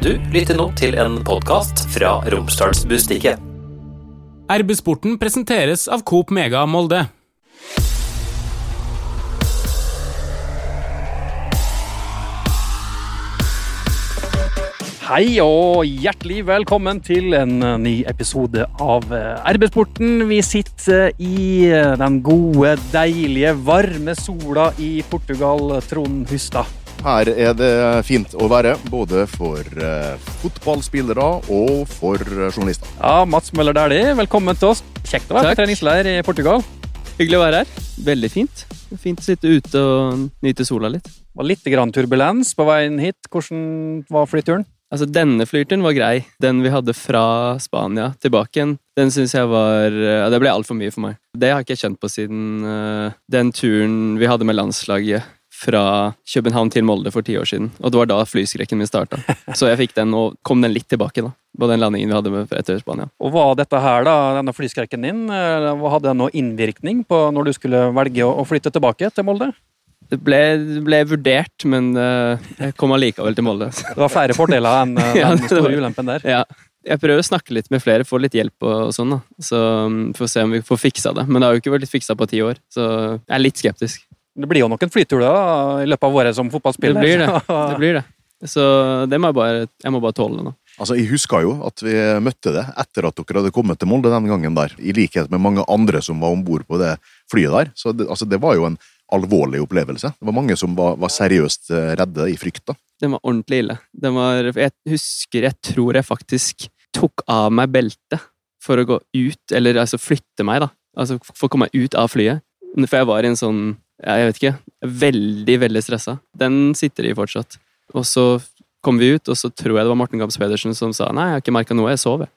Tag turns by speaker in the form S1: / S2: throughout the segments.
S1: Du lytter nå til en podkast fra Romsdalsbustikket.
S2: RB-sporten presenteres av Coop Mega Molde.
S3: Hei og hjertelig velkommen til en eh, ny episode av eh, RB-sporten. Vi sitter i eh, den gode, deilige, varme sola i Portugal. Trond Hustad.
S4: Her er det fint å være, både for eh, fotballspillere og for eh, journalister.
S3: Ja, Mats Møller Dæhlie, velkommen til oss. Kjekt å være
S5: Takk.
S3: på treningsleir i Portugal.
S5: Hyggelig å være her. Veldig fint. Fint å sitte ute og nyte sola litt.
S3: Var litt grann turbulens på veien hit. Hvordan var flyturen?
S5: Altså, denne flyturen var grei. Den vi hadde fra Spania tilbake igjen, den syns jeg var ja, Det ble altfor mye for meg. Det har jeg ikke kjent på siden uh, den turen vi hadde med landslaget fra København til Molde for ti år siden. Og det var da flyskrekken min starta. Så jeg fikk den, og kom den litt tilbake, da. På den landingen vi hadde med etter Spania.
S3: Og Var dette her, da, denne flyskrekken din, eh, hadde det noe innvirkning på når du skulle velge å flytte tilbake til Molde?
S5: Det ble, det ble vurdert, men eh, jeg kom allikevel til Molde.
S3: Det var flere fordeler enn eh,
S5: Ja,
S3: den store ulempen der.
S5: Ja. Jeg prøver å snakke litt med flere, få litt hjelp og, og sånn, da. Så um, får se om vi får fiksa det. Men det har jo ikke vært fiksa på ti år, så jeg er litt skeptisk.
S3: Det blir jo noen flyturer da, i løpet av året som fotballspiller.
S5: Det blir det. Det blir det. Så det må jeg bare, jeg må bare tåle nå.
S4: Altså, Jeg husker jo at vi møtte det etter at dere hadde kommet til Molde den gangen der, i likhet med mange andre som var om bord på det flyet der. Så det, altså, det var jo en alvorlig opplevelse. Det var mange som var, var seriøst eh, redde i frykt. da.
S5: Den var ordentlig ille. Den var, jeg husker, jeg tror jeg faktisk tok av meg beltet for å gå ut, eller altså flytte meg, da. Altså for å komme meg ut av flyet. For jeg var i en sånn, jeg vet ikke, veldig, veldig stressa. Den sitter i fortsatt. Og så kom vi ut, og så tror jeg det var Morten Gams Pedersen som sa nei, jeg har ikke merka noe, jeg sov, jeg.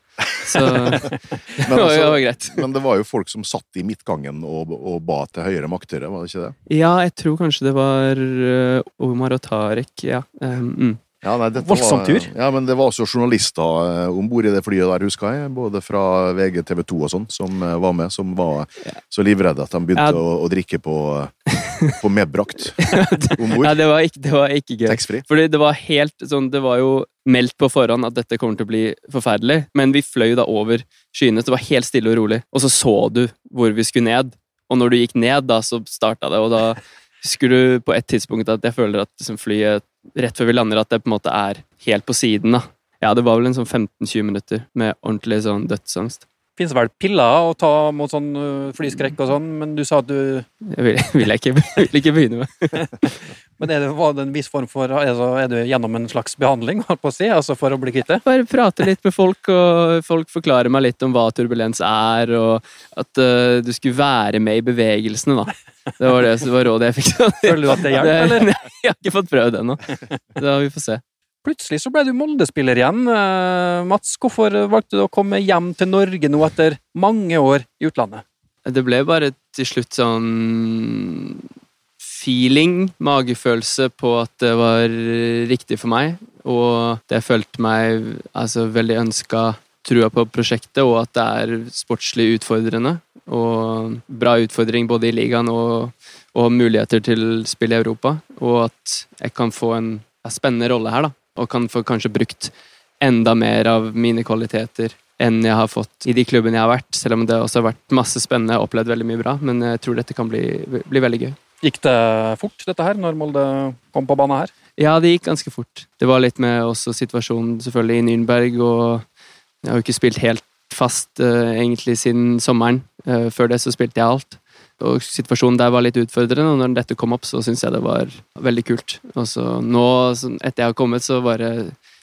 S5: Så det var,
S4: altså,
S5: det var greit.
S4: men det var jo folk som satt i midtgangen og, og ba til høyere makter, var det ikke det?
S5: Ja, jeg tror kanskje det var uh, Omar og Tarek, ja. Um, mm.
S4: Ja, nei,
S3: Voldsom
S4: var-
S3: tur.
S4: Ja, men det var også journalister eh, om bord i det flyet der, husker jeg. Både fra VG, TV 2 og sånn, som eh, var med. Som var så livredde at de begynte
S5: Ja.
S4: å, å drikke på, eh, på medbrakt om bord.
S5: Ja, det var ikke, det var ikke gøy.
S4: Taxfree.
S5: Fordi det var helt sånn Det var jo meldt på forhånd at dette kommer til å bli forferdelig, men vi fløy da over skyene, så det var helt stille og rolig. Og så så du hvor vi skulle ned, og når du gikk ned, da, så starta det, og da husker du på et tidspunkt at jeg føler at liksom, flyet rett før vi lander, at det på en måte er helt på siden, da. Ja, det var vel en sånn 15-20 minutter med ordentlig sånn dødsangst.
S3: Fins vel piller å ta mot sånn øh, flyskrekk og sånn, men du sa at du
S5: Det vil, vil, jeg ikke, vil ikke begynne med.
S3: Men er det, var det en viss form for altså, Er du gjennom en slags behandling, holdt på å si, altså for å bli kvitt det?
S5: bare prate litt med folk, og folk forklarer meg litt om hva turbulens er, og at uh, du skulle være med i bevegelsene, da. Det var, det, det var rådet jeg fikk.
S3: Føler du at det hjelper, eller?
S5: Jeg har ikke fått prøvd det ennå. Vi får se.
S3: Plutselig så ble du Molde-spiller igjen. Eh, Mats, hvorfor valgte du å komme hjem til Norge nå etter mange år i utlandet?
S5: Det ble bare til slutt sånn feeling, magefølelse på at det var riktig for meg, og det følte meg altså, veldig ønska trua på prosjektet, og at det er sportslig utfordrende. Og bra utfordring både i ligaen og, og muligheter til spill i Europa. Og at jeg kan få en en spennende rolle her, da. Og kan få kanskje brukt enda mer av mine kvaliteter enn jeg har fått i de klubbene jeg har vært. Selv om det også har vært masse spennende, har opplevd veldig mye bra. Men jeg tror dette kan bli, bli veldig gøy.
S3: Gikk det fort, dette her, når Molde kom på banen her?
S5: Ja, det gikk ganske fort. Det var litt med også situasjonen selvfølgelig i Nürnberg, og jeg har jo ikke spilt helt fast uh, egentlig siden sommeren. Uh, før det så spilte jeg alt. Og situasjonen der var litt utfordrende, og når dette kom opp, så syns jeg det var veldig kult. Og så nå, etter jeg har kommet, så bare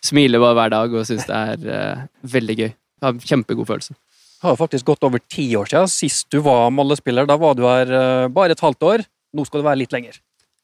S5: smiler bare hver dag og syns det er eh, veldig gøy. Jeg har en kjempegod følelse.
S3: Det har faktisk gått over ti år siden sist du var Molde-spiller. Da var du her eh, bare et halvt år. Nå skal du være litt lenger.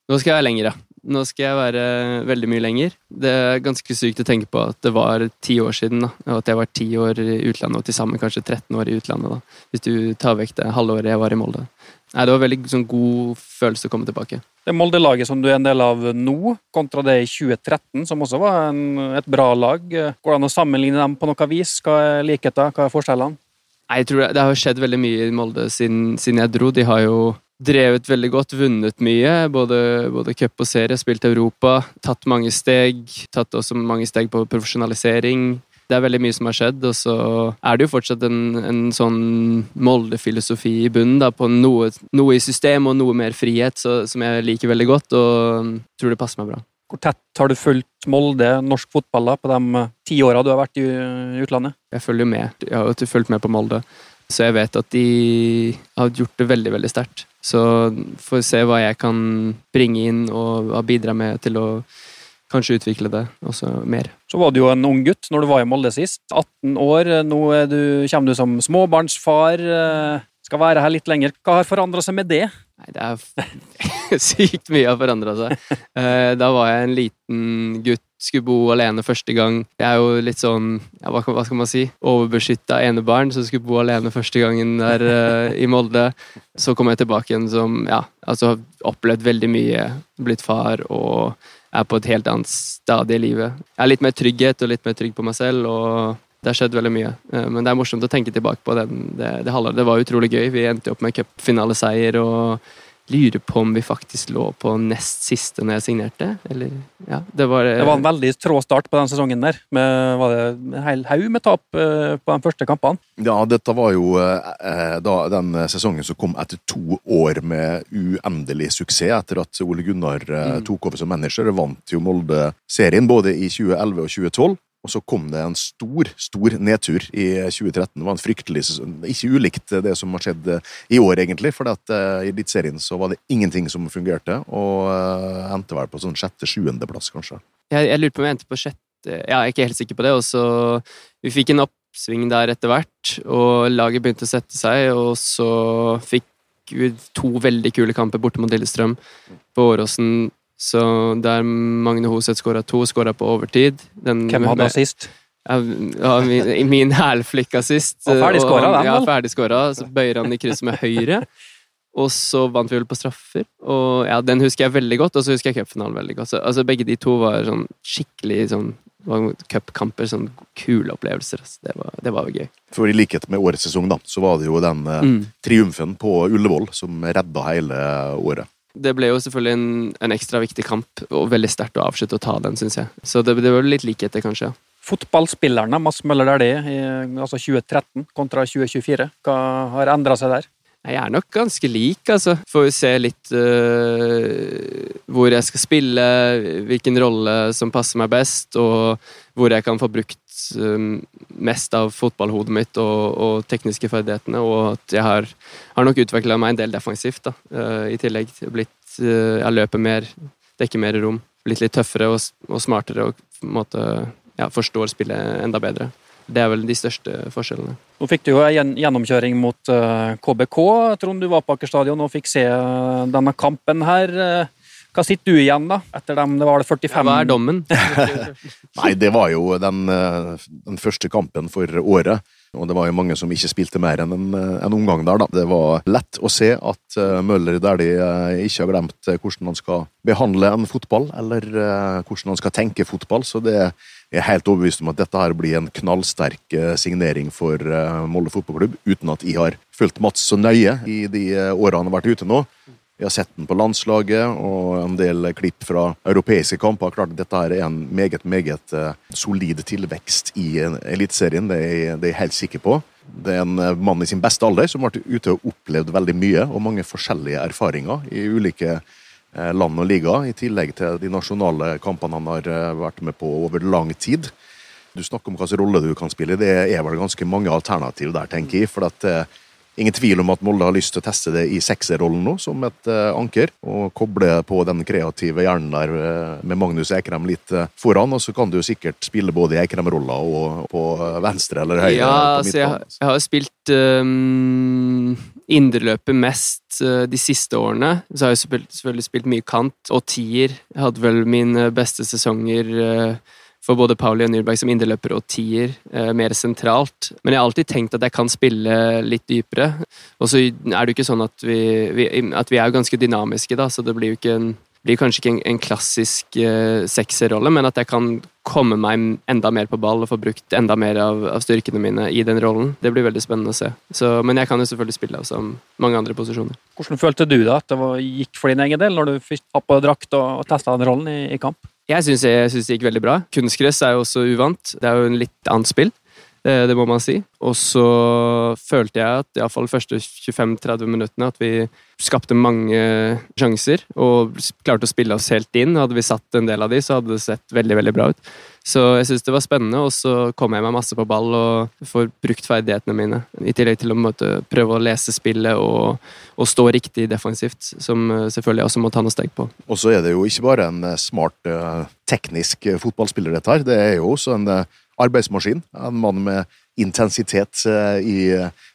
S5: Nå skal jeg være lenger, ja. Nå skal jeg være veldig mye lenger. Det er ganske sykt å tenke på at det var ti år siden, da. Og at jeg var ti år i utlandet, og til sammen kanskje 13 år i utlandet, da. Hvis du tar vekk det halvåret jeg var i Molde. Nei, det var veldig sånn, god følelse å komme tilbake.
S3: Det Molde-laget som du er en del av nå, kontra det i 2013, som også var en, et bra lag. Går det an å sammenligne dem på noe vis? Hva er likheter, hva er forskjellene?
S5: Nei, jeg tror det, det har skjedd veldig mye i Molde siden, siden jeg dro. De har jo drevet veldig godt, vunnet mye. Både, både cup og serie, spilt Europa, tatt mange steg. Tatt også mange steg på profesjonalisering. Det er veldig mye som har skjedd, og så er det jo fortsatt en, en sånn Molde-filosofi i bunnen, da, på noe, noe, i system og noe mer frihet, så, som jeg liker veldig godt, og tror det passer meg bra.
S3: Hvor tett har du fulgt Molde, norsk fotball, da, på de eh, ti åra du har vært i utlandet?
S5: Jeg følger jo med. Jeg har jo fulgt med på Molde. Så jeg vet at de har gjort det veldig, veldig sterkt. Så får vi se hva jeg kan bringe inn og bidra med til å kanskje utvikle det også mer.
S3: Så var du jo en ung gutt når du var i Molde sist. 18 år. Nå du, kommer du som småbarnsfar. Eh, skal være her litt lenger. Hva har forandra seg med det?
S5: Nei, det er sykt mye har forandra seg. Eh, da var jeg en liten gutt, skulle bo alene første gang. Jeg er jo litt sånn, ja, hva, skal man si, overbeskytta enebarn, som skulle bo alene første gangen der uh, i Molde. Så kom jeg tilbake igjen som, ja, altså opplevd veldig mye, blitt far og er på et helt annet stadie i livet. Jeg er litt mer trygghet og litt mer trygg på meg selv. og det har skjedd veldig mye. Eh, men det er morsomt å tenke tilbake på den, det, det halvåret. Det var utrolig gøy. Vi endte opp med cupfinaleseier og lurer på om vi faktisk lå på nest siste når jeg signerte. Eller, ja, det, var,
S3: det var en veldig trå start på den sesongen der. Med, var det en hel haug med tap eh, på de første kampene?
S4: Ja, dette var jo eh, da, den sesongen som kom etter to år med uendelig suksess, etter at Ole Gunnar eh, mm. tok over som manager. Vant jo Molde serien både i 2011 og 2012. Og så kom det en stor, stor nedtur i 2013. Det var en fryktelig Ikke ulikt det som har skjedd eh, i år, egentlig. For at, uh, i Eliteserien så var det ingenting som fungerte, og uh, endte vel på sånn sjette-sjuendeplass, kanskje.
S5: Jeg, jeg lurer på om jeg endte på sjette Jeg er ikke helt sikker på det. Og så Vi fikk en oppsving der etter hvert, og laget begynte å sette seg, og så fikk to veldig kule kamper borte mot Lillestrøm på Åråsen så der Magne Hoseth skåra to, skåra på overtid.
S3: Den, Hvem hadde sist?
S5: Ja, min, min hælflikka sist.
S3: Og ferdig skåra, den,
S5: Ja, ferdig skåra. Så bøyer han i krysset med høyre. Og så vant vi vel på straffer. Og ja, Den husker jeg veldig godt, og så husker jeg cupfinalen veldig godt. Så, altså, begge de to var sånn skikkelig sånn cupkamper. Sånn kule opplevelser. Det var, det var gøy.
S4: For i likhet med årets sesong, da, så var det jo den eh, mm. triumfen på Ullevål som redda hele året
S5: det ble jo selvfølgelig en, en, ekstra viktig kamp, og veldig sterkt å avslutte å ta den, syns jeg. Så det, det var litt likheter, kanskje.
S3: Fotballspillerne, Mads Møller Dæhlie, altså 2013 kontra 2024, hva har endra seg der?
S5: Jeg er nok ganske lik, altså. Får vi se litt uh, hvor jeg skal spille, hvilken rolle som passer meg best, og hvor jeg kan få brukt um, mest av fotballhodet mitt og, og, tekniske ferdighetene. Og at jeg har, har nok utvikla meg en del defensivt, da, uh, i tillegg. Blitt, uh, jeg løper mer, dekker mer rom. Blitt litt tøffere og, og smartere og på en måte, ja, forstår spillet enda bedre. Det er vel de største forskjellene.
S3: Nå fikk du jo en gjennomkjøring mot KBK. Trond, du var på Aker stadion og fikk se denne kampen her. Hva sitter du igjen, da? Etter dem, det var det 45
S5: Hva er dommen?
S4: Nei, det var jo den, eh, den, første kampen for året. Og det var jo mange som ikke spilte mer enn en, en omgang der, da. Det var lett å se at eh, Møller Dæhlie de ikke har glemt hvordan han skal behandle en fotball, eller hvordan han skal tenke fotball. Så det er helt overbevist om at dette her blir en knallsterk signering for Molde fotballklubb, uten at jeg har fulgt Mats så nøye i de årene han har vært ute nå. Vi har sett den på landslaget og en del klipp fra europeiske kamper. Klart Dette Dette er en meget meget eh, solid tilvekst i Eliteserien, det, er jeg helt sikker på. Det er en eh, mann i sin beste alder som har vært ute og opplevd veldig mye og mange forskjellige erfaringer i ulike eh, land og liga, i tillegg til de nasjonale kampene han har vært med på over lang tid. Du snakker om hvilken rolle du kan spille. Det er vel ganske mange alternativ der, tenker jeg. for at Ingen tvil om at Molde har lyst til å teste det i sekserrollen nå, som et uh, anker. Og koble på den kreative hjernen der uh, med Magnus Ekrem litt uh, foran. Og så kan du sikkert spille både i Ekrem-rolla og på venstre eller høyre.
S5: Ja, altså jeg, jeg, har spilt um, indreløpet mest de siste årene. Så har jeg selvfølgelig spilt mye kant og tier. Jeg hadde vel mine beste sesonger for både Pauli og Nürberg som indreløper og tier, eh, mer sentralt. Men jeg har alltid tenkt at jeg kan spille litt dypere. Og så er det jo ikke sånn at vi, vi, at vi er ganske dynamiske, da, så det blir jo ikke en blir kanskje ikke en, en klassisk uh, sekserrolle, men at jeg kan komme meg enda mer på ball og få brukt enda mer av, av, styrkene mine i den rollen. Det blir veldig spennende å se. Så, men jeg kan jo selvfølgelig spille av som mange andre posisjoner.
S3: Hvordan følte du da at det var, gikk for din egen del, når du fikk ha på drakt og, og testa den rollen i, i kamp?
S5: Jeg syns det gikk veldig bra. Kunstgress er jo også uvant. Det er jo en litt annet spill. Eh, det må man si. Og så følte jeg at iallfall de første 25-30 minuttene at vi skapte mange sjanser og klarte å spille oss helt inn. Hadde vi satt en del av de, så hadde det sett veldig veldig bra ut. Så jeg syns det var spennende, og så kom jeg meg masse på ball og får brukt ferdighetene mine. I tillegg til å måtte prøve å lese spillet og, og, stå riktig defensivt, som selvfølgelig også må ta noen steg på.
S4: Og så er det jo ikke bare en smart, eh, teknisk fotballspiller, dette her. Det er jo også en eh, arbeidsmaskin. En mann med intensitet eh, i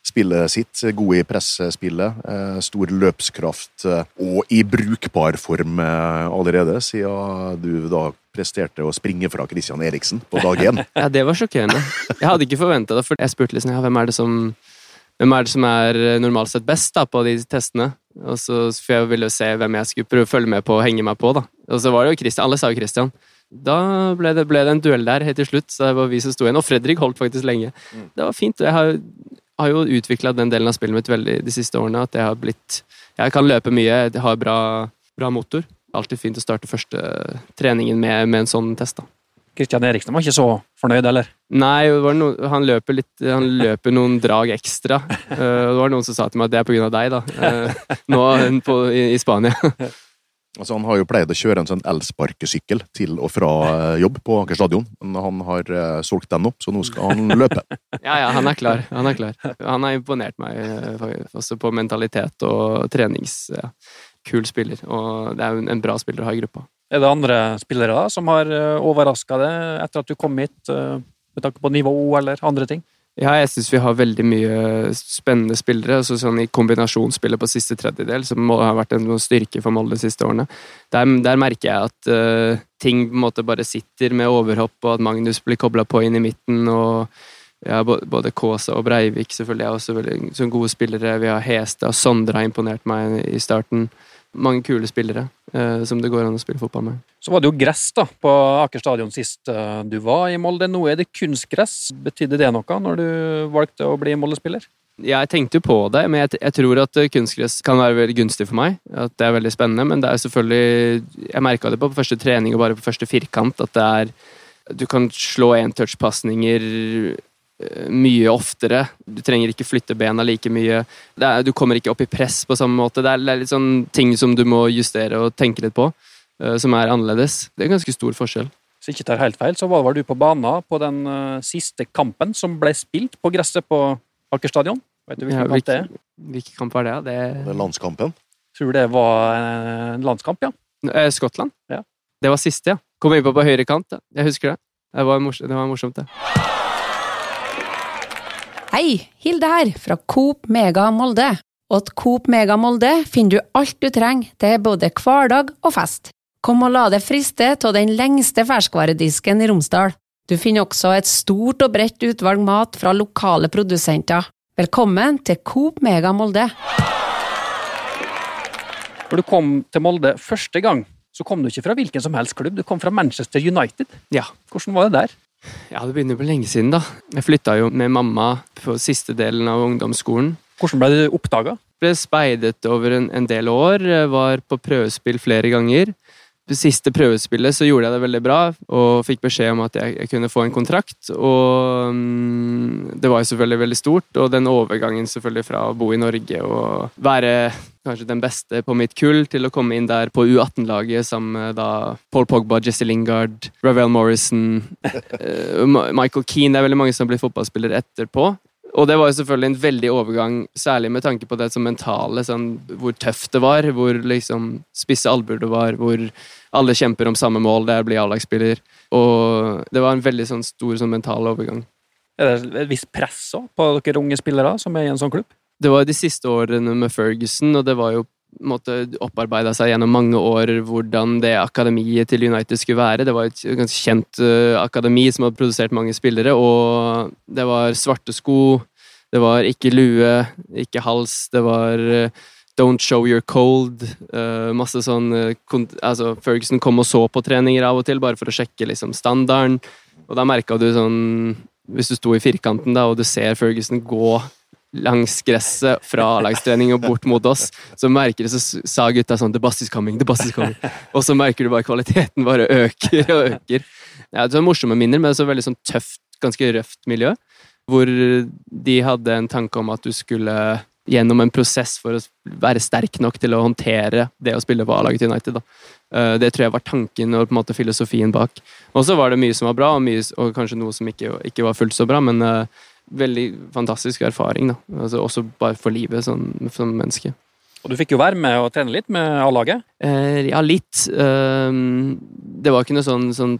S4: spillet sitt, god i pressespillet, eh, stor løpskraft eh, og i brukbar form allerede, siden du da presterte å springe fra Christian Eriksen på dag én.
S5: ja, det var sjokkerende. Jeg hadde ikke forventa det, for jeg spurte liksom ja, hvem er det som hvem er det som er normalt sett best da, på de testene? Og så For jeg ville se hvem jeg skulle prøve å følge med på og henge meg på. da. Og så var det jo Christian. Alle sa jo Christian. Da ble det, ble det, en duell der helt til slutt, så det var vi som sto igjen. Og Fredrik holdt faktisk lenge. Mm. Det var fint. Jeg har, har jo utvikla den delen av spillet mitt veldig de siste årene. At jeg har blitt Jeg kan løpe mye, jeg har bra, bra motor. Alltid fint å starte første treningen med, med en sånn test. da.
S3: Kristian Eriksen var ikke så fornøyd, eller?
S5: Nei, no, han, løper litt, han løper noen drag ekstra. Uh, det var noen som sa til meg at det er pga. deg, da. Uh, nå på, i, i Spania.
S4: Altså, han har jo pleid å kjøre en sånn elsparkesykkel til og fra eh, jobb på Aker stadion, men han har uh, solgt den opp, så nå skal han løpe.
S5: ja, ja, han er klar. Han er klar. Han har imponert meg uh, også på mentalitet og trenings... Ja. Kul spiller, og det er jo en bra spiller å ha i gruppa.
S3: Er det andre spillere da, som har overraska deg etter at du kom hit, med tanke på nivå eller andre ting?
S5: Ja, jeg syns vi har veldig mye spennende spillere. Altså sånn I kombinasjonsspillet på siste tredjedel, som har vært en styrke for Molde de siste årene. Der, der merker jeg at uh, ting på en måte bare sitter med overhopp, og at Magnus blir kobla på inn i midten. og ja, Både Kaasa og Breivik selvfølgelig er også veldig gode spillere. Vi har Hestad og Sondre har imponert meg i starten mange kule spillere eh, som det går an å spille fotball med.
S3: Så var det jo gress da, på Aker stadion sist eh, du var i Molde. Nå er det kunstgress. Betydde det noe når du valgte å bli Molde-spiller?
S5: Jeg tenkte jo på det, men jeg, jeg, tror at kunstgress kan være veldig gunstig for meg. At det er veldig spennende, men det er selvfølgelig Jeg merka det på første trening og bare på første firkant at det er Du kan slå én touch-pasninger Eh, mye oftere. Du trenger ikke flytte bena like mye. Er, du kommer ikke opp i press på samme måte. Det er, det er litt sånn ting som du må justere og tenke litt på, uh, som er annerledes. Det er en ganske stor forskjell.
S3: Hvis jeg ikke tar helt feil, så var du på banen på den uh, siste kampen som ble spilt på gresset på Aker stadion. Vet du hvilken ja, kamp det er?
S5: Hvilken kamp var det? Det,
S4: det er landskampen.
S3: Tror det var en landskamp, ja.
S5: Skottland?
S3: Ja.
S5: Det var siste, ja. Kom innpå på høyre kant. Ja. Jeg husker det. Det var, morsomt, det var morsomt, det.
S6: Hei, Hilde her, fra Coop Mega Molde. Og til Coop Mega Molde finner du alt du trenger til både hverdag og fest. Kom og la deg friste av den lengste ferskvaredisken i Romsdal. Du finner også et stort og bredt utvalg mat fra lokale produsenter. Velkommen til Coop Mega Molde.
S3: Når du kom til Molde første gang, så kom du ikke fra hvilken som helst klubb, du kom fra Manchester United.
S5: Ja.
S3: Hvordan var det der?
S5: Ja, det begynner på lenge siden, da. Jeg flytta jo med mamma på siste delen av ungdomsskolen.
S3: Hvordan ble du oppdaga?
S5: Ble speidet over en, en, del år. Var på prøvespill flere ganger. På siste prøvespillet så gjorde jeg det veldig bra og fikk beskjed om at jeg, jeg kunne få en kontrakt. Og um, det var jo selvfølgelig veldig stort, og den overgangen selvfølgelig fra å bo i Norge og være kanskje den beste på mitt kull, til å komme inn der på U18-laget som da Paul Pogba, Jesse Lingard, Ravel Morrison, uh, Michael Keane Det er veldig mange som har blitt fotballspillere etterpå. Og det var jo selvfølgelig en veldig overgang, særlig med tanke på det som mentale, sånn, hvor tøft det var, hvor liksom spisse albuer det var, hvor alle kjemper om samme mål, det er å bli A-lagsspiller. Og det var en veldig sånn, stor sånn, mental overgang.
S3: Er det et visst press på dere unge spillere som er i en sånn klubb?
S5: Det var de siste årene med Ferguson, og det var jo måtte opparbeida seg gjennom mange år hvordan det akademiet til United skulle være. Det var et ganske kjent uh, akademi som hadde produsert mange spillere, og det var svarte sko, det var ikke lue, ikke hals, det var uh, Don't show you're cold. eh, masse sånn eh, altså, Ferguson kom og så på treninger av og til, bare for å sjekke liksom, standarden. Og da merka du sånn Hvis du sto i firkanten da, og du ser Ferguson gå langs gresset fra A-lagstrening og bort mot oss, så merker du, så sa gutta sånn The bus is coming, the bus is coming. Og så merker du bare kvaliteten bare øker og øker. Ja, det var morsomme minner, men det så veldig sånn tøft, ganske røft miljø. Hvor de hadde en tanke om at du skulle gjennom en prosess for å være sterk nok til å håndtere det å spille på A-laget til United. Da. Eh, Det tror jeg var tanken og på en måte filosofien bak. Og så var det mye som var bra, og, mye, og kanskje noe som ikke, ikke var fullt så bra, men eh, veldig fantastisk erfaring. Da. Altså, også bare for livet sånn, som menneske.
S3: Og du fikk jo være med og trene litt med A-laget.
S5: Eh, ja, litt. Ehm, det var ikke noe sånn, sånn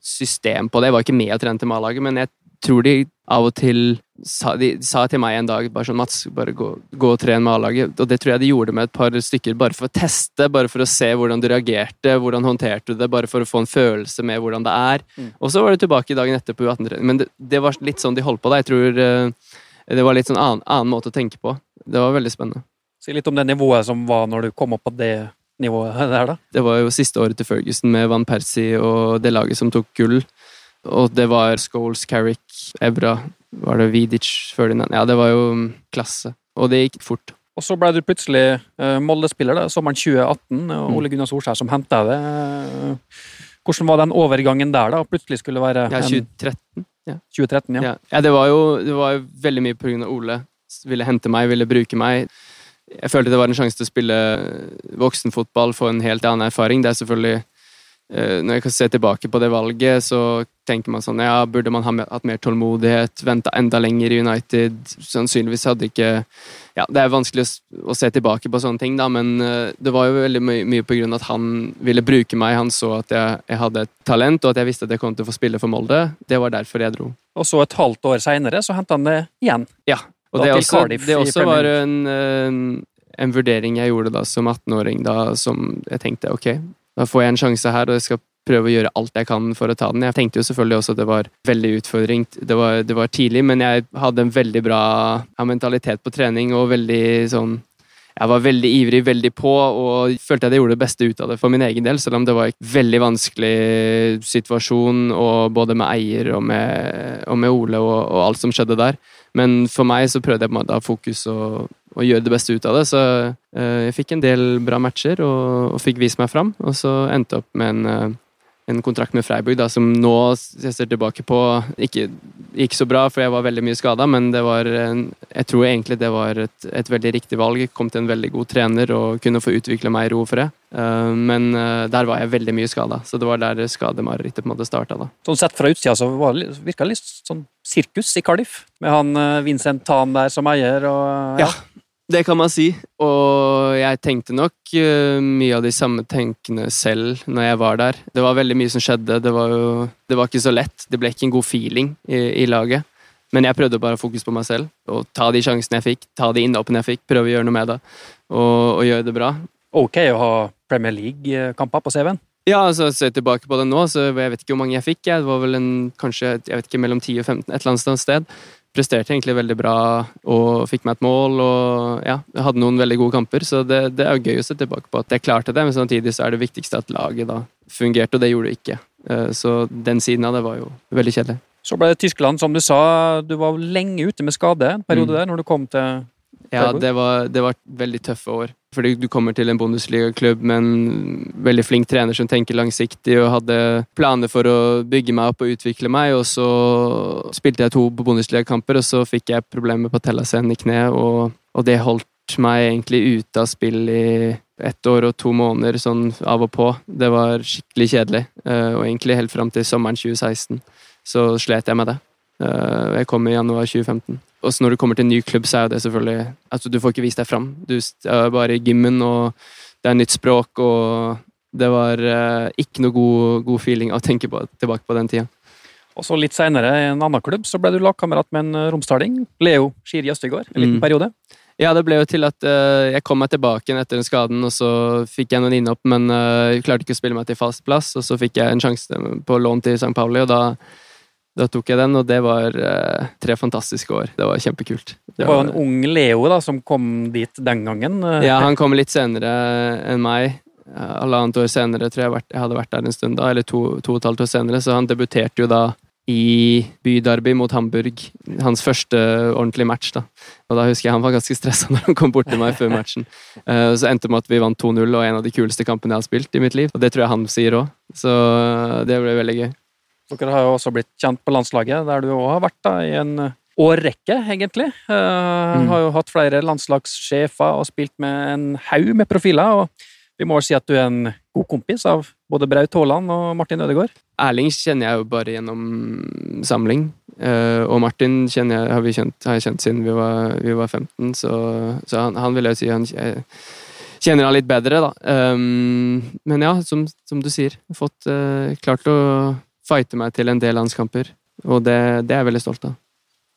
S5: system på det. Jeg var ikke med og trente med A-laget, men jeg tror de av og til sa, de sa til meg en dag bare sånn Mats, bare gå, gå og tren med A-laget. Og det tror jeg de gjorde med et par stykker, bare for å teste, bare for å se hvordan du reagerte, hvordan håndterte du det, bare for å få en følelse med hvordan det er.
S3: Mm.
S5: Og så var det tilbake i dagen etter på U18-trening. Men det, det var litt sånn de holdt på da. Jeg tror eh, det var litt sånn annen, annen måte å tenke på. Det var veldig spennende.
S3: Si litt om det nivået som var når du kom opp på det nivået der, da.
S5: Det var jo siste året til Ferguson med Van Persie og det laget som tok gull. Og det var Scholes, Carrick, Evra, var det Vidic, Ferdinand Ja, det var jo mm, klasse. Og det gikk fort.
S3: Og så ble du plutselig uh, Molde-spiller sommeren 2018, og
S5: Mm.
S3: Ole Gunnar Solskjær som henta deg. Eh, hvordan var den overgangen der, da? Plutselig skulle være
S5: Ja,
S3: en
S5: 2013.
S3: 2013, ja.
S5: Ja, ja det, var jo, det var veldig mye av Ole. Ville hente meg, ville bruke meg. Jeg følte det var en sjanse til å spille voksenfotball, få en helt annen erfaring. Det er selvfølgelig Når jeg kan se tilbake på det valget, så tenker man sånn Ja, burde man ha hatt mer tålmodighet? Venta enda lenger i United? Sannsynligvis hadde ikke Ja, det er vanskelig å, se tilbake på sånne ting, da, men eh, det var jo veldig mye, mye på grunn av at han ville bruke meg. Han så at jeg, jeg hadde et talent, og at jeg visste at jeg kom til å få spille for Molde. Det var derfor jeg dro.
S3: Og så et halvt år seinere så henta han det igjen.
S5: Og
S3: Da
S5: det, også,
S3: Cardiff
S5: det også var en, en en vurdering jeg gjorde da som 18-åring, da som jeg tenkte ok, da får jeg en sjanse her, og jeg skal prøve å gjøre alt jeg kan for å ta den. Jeg tenkte jo selvfølgelig også at det var veldig utfordring. Det var, det var tidlig, men jeg hadde en veldig bra mentalitet på trening og veldig sånn jeg var veldig ivrig, veldig på, og følte at jeg gjorde det beste ut av det for min egen del, selv om det var en veldig vanskelig situasjon, både med eier og med, og med Ole og, og alt som skjedde der. Men for meg så prøvde jeg på en måte å ha fokus og, og gjøre det beste ut av det. Så eh, jeg fikk en del bra matcher og, og fikk vist meg fram, og så endte jeg opp med en, eh, en kontrakt med Freiburg da, som nå jeg ser tilbake på ikke gikk så bra, for jeg var veldig mye skada, men det var en, jeg tror egentlig det var et, et veldig riktig valg. Jeg kom til en veldig god trener og kunne få utvikle meg i ro for det. Uh, men uh, der var jeg veldig mye skada, så det var der skademarerittet på en måte starta. da.
S3: Sånn Sett fra utsida så var virka det litt sånn sirkus i Cardiff, med han eh, Vincent Tan der som eier, og
S5: Ja. Det kan man si, og jeg tenkte nok eh, mye av de samme tenkene selv når jeg var der. Det var veldig mye som skjedde, det var jo det var ikke så lett. Det ble ikke en god feeling i, i laget. Men jeg prøvde bare å fokusere på meg selv og ta de sjansene jeg fikk, ta de innhoppene jeg fikk, prøve å gjøre noe med det og, og gjøre det bra.
S3: Ok å ha Premier League-kamper på CV-en.
S5: Ja, altså jeg tilbake på det nå, så jeg vet ikke hvor mange jeg fikk. Jeg. Det var vel en, kanskje jeg vet ikke, mellom 10 og 15, et eller annet sted. Presterte egentlig veldig bra og fikk meg et mål. og ja, Jeg hadde noen veldig gode kamper, så det, det er gøy å se tilbake på at jeg klarte det. Men samtidig så er det viktigste at laget da fungerte, og det gjorde det ikke. Eh, Så den siden av det var jo veldig kjedelig.
S3: Så ble det Tyskland, som du sa. Du var lenge ute med skade en periode
S5: Mm.
S3: der, når du kom til
S5: Ja, det var, det var veldig tøffe år. Fordi du kommer til en Bundesliga-klubb med en veldig flink trener som tenker langsiktig, og hadde planer for å bygge meg opp og utvikle meg, og så spilte jeg to Bundesliga-kamper, og så fikk jeg problemer på tellascenen i kne, og, og det holdt meg egentlig ute av spill i ett år og to måneder, sånn av og på. Det var skikkelig kjedelig, eh, og egentlig helt fram til sommeren 2016 så slet jeg med det. Eh, Jeg kom i januar 2015. Og så når du kommer til en ny klubb, så er det selvfølgelig Altså, du får ikke vist deg fram. Du er bare i gymmen, og det er nytt språk, og det var eh, ikke noe god, god feeling å tenke på, tilbake på den tida.
S3: Og så litt seinere, i en annen klubb, så ble du lagkamerat med en eh, romsdaling. Leo Skiri Østegård, en liten
S5: Mm.
S3: periode.
S5: Ja, det ble jo til at eh, jeg kom meg tilbake igjen etter den skaden, og så fikk jeg noen innhopp, men eh, jeg klarte ikke å spille meg til fast plass, og så fikk jeg en sjanse på lån til St. Pauli, og da, Da tok jeg den, og det var eh, tre fantastiske år. Det var kjempekult.
S3: Det var jo en ung Leo da, som kom dit den gangen.
S5: Ja, han kom litt senere enn meg. Halvannet år senere tror jeg jeg hadde vært der en stund, da, eller to, to og et halvt år senere. Så han debuterte jo da i byderby mot Hamburg. Hans første ordentlige match. da. Og da husker jeg han var ganske stressa når han kom bort til meg før matchen. Uh, så endte det med at vi vant 2-0, og en av de kuleste kampene jeg har spilt i mitt liv. Og det tror jeg han sier òg. Så det ble veldig gøy.
S3: Dere har jo også blitt kjent på landslaget, der du òg har vært da, i en årrekke, egentlig. Uh, mm. Har jo hatt flere landslagssjefer og spilt med en haug med profiler. og vi må vel si at du er en god kompis av både Braut Haaland og Martin Ødegaard?
S5: Erling kjenner jeg jo bare gjennom samling. Uh, og Martin jeg, har, vi kjent, har jeg kjent siden vi var, vi var 15, så, så han, han, vil jeg si han jeg kjenner han litt bedre, da. Men ja, som, som, du sier, fått klart å fighte meg til en del landskamper. Og det, det er jeg veldig stolt av.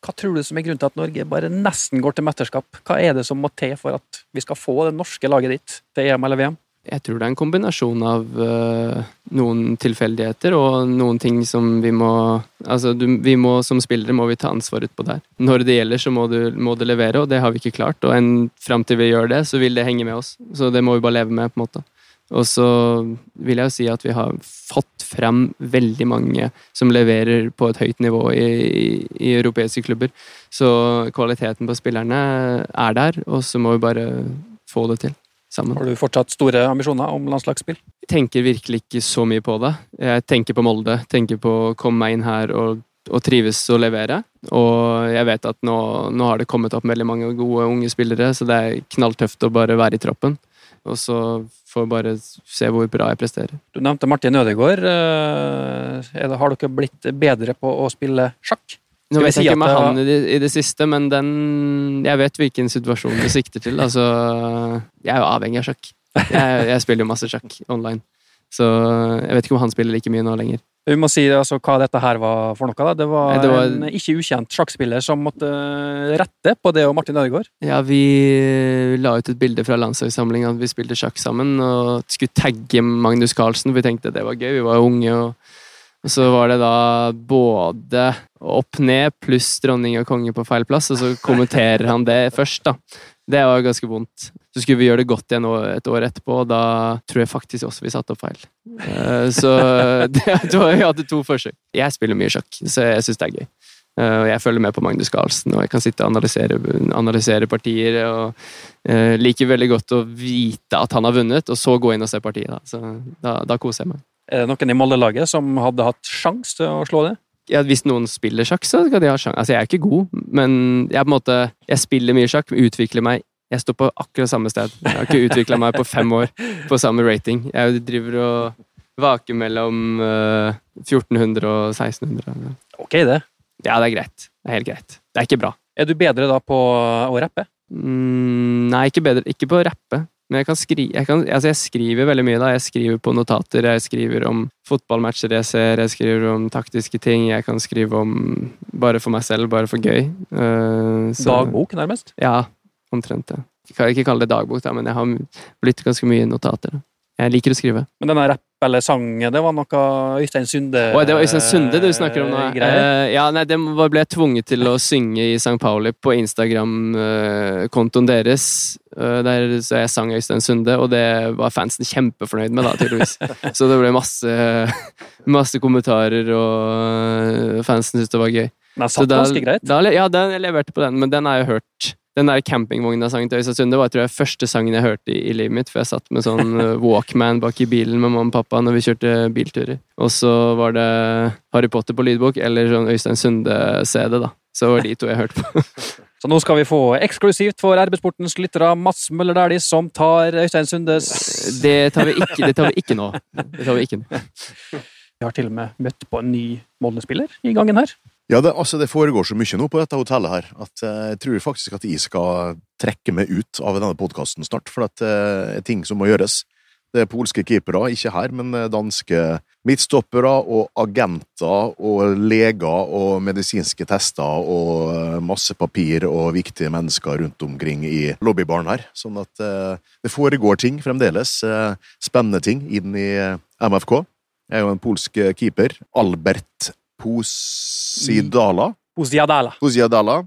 S3: Hva tror du som er grunnen til at Norge bare nesten går til mesterskap? Hva er det som må til for at vi skal få det norske laget ditt til EM eller VM?
S5: Jeg tror det er en kombinasjon av uh, noen tilfeldigheter og noen ting som vi må Altså, du, vi må som spillere må vi ta ansvar utpå der. Når det gjelder, så må du, må du, levere, og det har vi ikke klart. Og en, fram til vi gjør det, så vil det henge med oss. Så det må vi bare leve med, på en måte. Og så vil jeg jo si at vi har fått frem veldig mange som leverer på et høyt nivå i, i, i europeiske klubber. Så kvaliteten på spillerne er der, og så må vi bare få det til sammen.
S3: Har du fortsatt store ambisjoner om landslagsspill?
S5: Jeg tenker virkelig ikke så mye på det. Jeg tenker på Molde. Tenker på å komme meg inn her og, og trives og levere. Og jeg vet at nå, nå, har det kommet opp veldig mange gode unge spillere, så det er knalltøft å bare være i troppen. Og så får bare se hvor bra jeg presterer.
S3: Du nevnte Martin Ødegaard. Eh, har dere blitt bedre på å spille sjakk?
S5: Nå vet jeg ikke med han i det, i det, siste, men den Jeg vet hvilken situasjon du sikter til. Altså Jeg er jo avhengig av sjakk. Jeg, jeg spiller jo masse sjakk online. Så jeg vet ikke om han spiller like mye nå lenger.
S3: Vi må si altså, hva dette her var for noe. da. Det var, det var en ikke ukjent sjakkspiller som måtte rette på det og Martin Ødegaard.
S5: Ja, vi la ut et bilde fra landslagssamlinga at vi spilte sjakk sammen og skulle tagge Magnus Carlsen. Vi tenkte det var gøy, vi var unge. og og så var det da både opp ned pluss dronning og konge på feil plass, og så kommenterer han det først, da. Det var ganske vondt. Så skulle vi gjøre det godt igjen et år etterpå, og da tror jeg faktisk også vi satte opp feil. Eh, så det, vi hadde to forsøk. Jeg spiller mye sjakk, så jeg syns det er gøy. Eh, og jeg følger med på Magnus Carlsen, og jeg kan sitte og analysere, analysere partier. Og uh, liker veldig godt å vite at han har vunnet, og så gå inn og se partiet. Da. Så da, da koser jeg meg.
S3: Er det noen i Molde-laget som hadde hatt sjanse til å slå det?
S5: Ja, hvis noen spiller sjakk, så skal de ha sjanse. Altså, jeg er ikke god, men jeg, måte, jeg spiller mye sjakk, utvikler meg. Jeg står på akkurat samme sted. Jeg har ikke utvikla meg på fem år på samme rating. Jeg driver og vaker mellom uh, 1400 og 1600.
S3: Ok, det.
S5: Ja, det er greit. Det er helt greit. Det er ikke bra.
S3: Er du bedre da på å rappe?
S5: Mm, nei, ikke bedre. Ikke på å rappe. Men jeg kan, skri, jeg, kan, altså jeg skriver veldig mye, da. Jeg skriver på notater, jeg skriver om fotballmatcher jeg ser, jeg skriver om taktiske ting, jeg kan skrive om bare for meg selv, bare for gøy.
S3: Uh, så, dagbok, nærmest?
S5: Ja, omtrent det. Jeg kan ikke kalle det dagbok, da, men jeg har blitt ganske mye notater. Da. Jeg liker å skrive.
S3: Men denne rapp eller sang, det var noe Øystein Sunde
S5: oh, Det var Øystein Sunde du snakker om nå? Uh, ja, nei, det ble jeg tvunget til å synge i St. Pauli på Instagram-kontoen deres. Uh, der så jeg sang Øystein Sunde, og det var fansen kjempefornøyd med, da, tydeligvis. så det ble masse, masse kommentarer, og fansen syntes det var gøy.
S3: Den satt ganske greit?
S5: Da, ja, den, jeg leverte på den, men den har jeg hørt den der campingvogna-sangen til Øystein Sunde var tror jeg, første sangen jeg hørte i, i, livet mitt, for jeg satt med sånn eh, Walkman bak i bilen med mamma og pappa når vi kjørte bilturer. Og så var det Harry Potter på lydbok eller sånn Øystein Sunde-CD, da. Så det var de to jeg hørte på.
S3: Så nå skal vi få eksklusivt for RB-sportens lyttere Mats Møller Dæhlie som tar Øystein Sundes
S5: Det tar vi ikke, det tar vi ikke nå. Det tar vi ikke nå.
S3: Vi har til og med møtt på en ny Molde-spiller i gangen her.
S4: Ja, det, altså, det foregår så mye nå på dette hotellet her at uh, jeg tror faktisk at jeg skal trekke meg ut av denne podkasten snart, for det uh, er ting som må gjøres. Det er polske keepere, ikke her, men eh, danske midtstoppere og agenter og leger og medisinske tester og masse papir og viktige mennesker rundt omkring i lobbybaren her. Sånn at det foregår ting fremdeles. spennende ting inn i MFK. Jeg er jo en polsk keeper. Albert Posidala.
S3: Posiadala.
S4: Posiadala,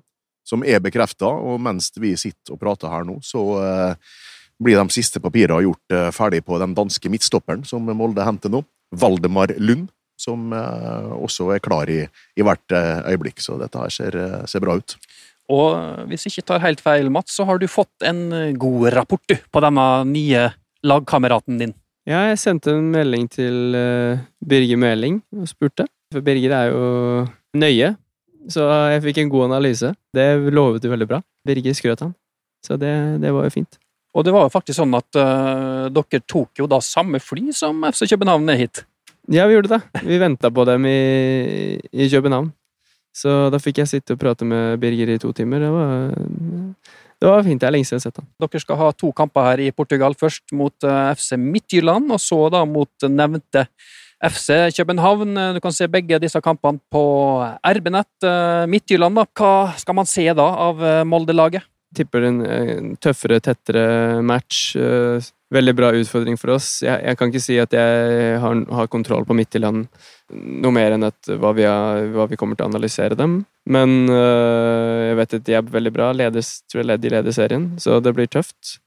S4: som er bekrefta, og mens vi sitter og prater her nå, så eh, blir de siste papirene gjort eh, ferdig på den danske midtstopperen som Molde henter nå. Valdemar Lund, som eh, også er klar i, i hvert eh, øyeblikk, så dette her ser, eh, ser bra ut.
S3: Og hvis jeg ikke tar helt feil, Mats, så har du fått en eh, god rapport du, på denne nye lagkameraten din.
S5: Ja, jeg sendte en melding til uh, Birger Meling og spurte. For Birger er jo nøye, så jeg fikk en god analyse. Det lovet jo veldig bra. Birger skrøt han. Så det, det var jo fint.
S3: Og det var jo faktisk sånn at uh, dere tok jo da samme fly som FC København ned hit.
S5: Ja, vi gjorde det. Vi venta på dem i, i København. Så da fikk jeg sitte og prate med Birger i to timer. Det var, det var fint. Det er lenge siden jeg har sett han.
S3: Dere skal ha to kamper her i Portugal. Først mot eh, FC Midtjylland, og så da mot nevnte FC København. Du kan se begge disse kampene på RB-nett. Eh, Midtjylland, da. Hva skal man se da av eh, Molde-laget?
S5: tipper en, en tøffere, tettere match. eh, veldig bra utfordring for oss. Jeg, jeg kan ikke si at jeg har, har kontroll på Midtjylland noe mer enn hva, vi har, hva vi kommer til å analysere dem. Men øh, jeg vet at de er veldig bra. Ledes, tror jeg de leder serien, så det blir tøft.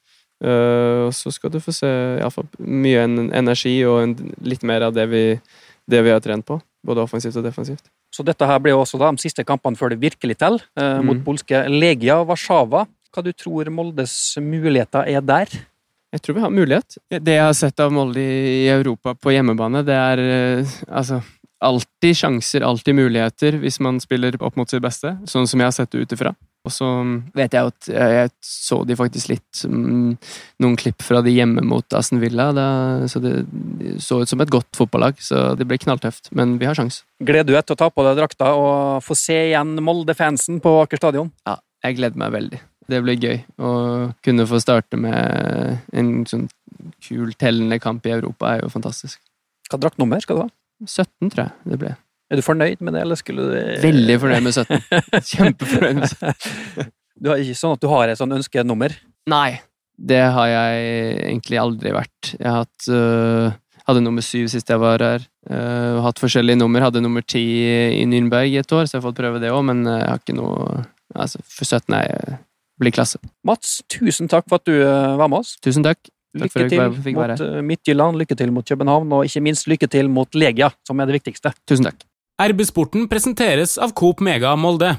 S5: Eh, og så skal du få se iallfall mye energi og en, litt mer av det vi, det vi har trent på. Både offensivt og defensivt.
S3: Så dette her blir også da de siste kampene før det virkelig teller, eh, mot
S5: Mm.
S3: polske Legia Warszawa. Hva du tror Moldes muligheter er der?
S5: Jeg tror vi har mulighet. Det jeg har sett av Molde i Europa på hjemmebane, det er eh, altså alltid sjanser, alltid muligheter, hvis man spiller opp mot sitt beste, sånn som jeg har sett det ut ifra. Og så vet jeg at jeg, så de faktisk litt mm, noen klipp fra de hjemme mot Aston Villa, da, så det så ut som et godt fotballag, så det ble knalltøft, men vi har sjans.
S3: Gleder du deg til å ta på deg drakta og få se igjen Molde-fansen på Aker stadion?
S5: Ja, jeg gleder meg veldig. Det blir gøy å kunne få starte med en sånn kul, tellende kamp i Europa, er jo fantastisk.
S3: Hva draktnummer skal du ha?
S5: 17, tror jeg det ble.
S3: Er du fornøyd med det, eller skulle du
S5: Veldig fornøyd med 17. Kjempefornøyd med 17.
S3: Du har ikke sånn at du har et sånn ønskenummer?
S5: Nei, det har jeg egentlig aldri vært. Jeg har hatt øh, Hadde nummer syv sist jeg var her. Uh, hatt forskjellige nummer. Hadde nummer ti i Nürnberg i et år, så jeg har fått prøve det òg, men øh, jeg har ikke noe Altså, for 17 er jeg blir klasse.
S3: Mats, tusen takk for at du eh, var med oss.
S5: Tusen takk. Takk
S3: Lykke til
S5: jeg
S3: mot eh, Midtjylland, lykke til mot København, og ikke minst lykke til mot Legia, som er det viktigste.
S5: Tusen takk.
S2: RB-sporten presenteres av Coop Mega Molde.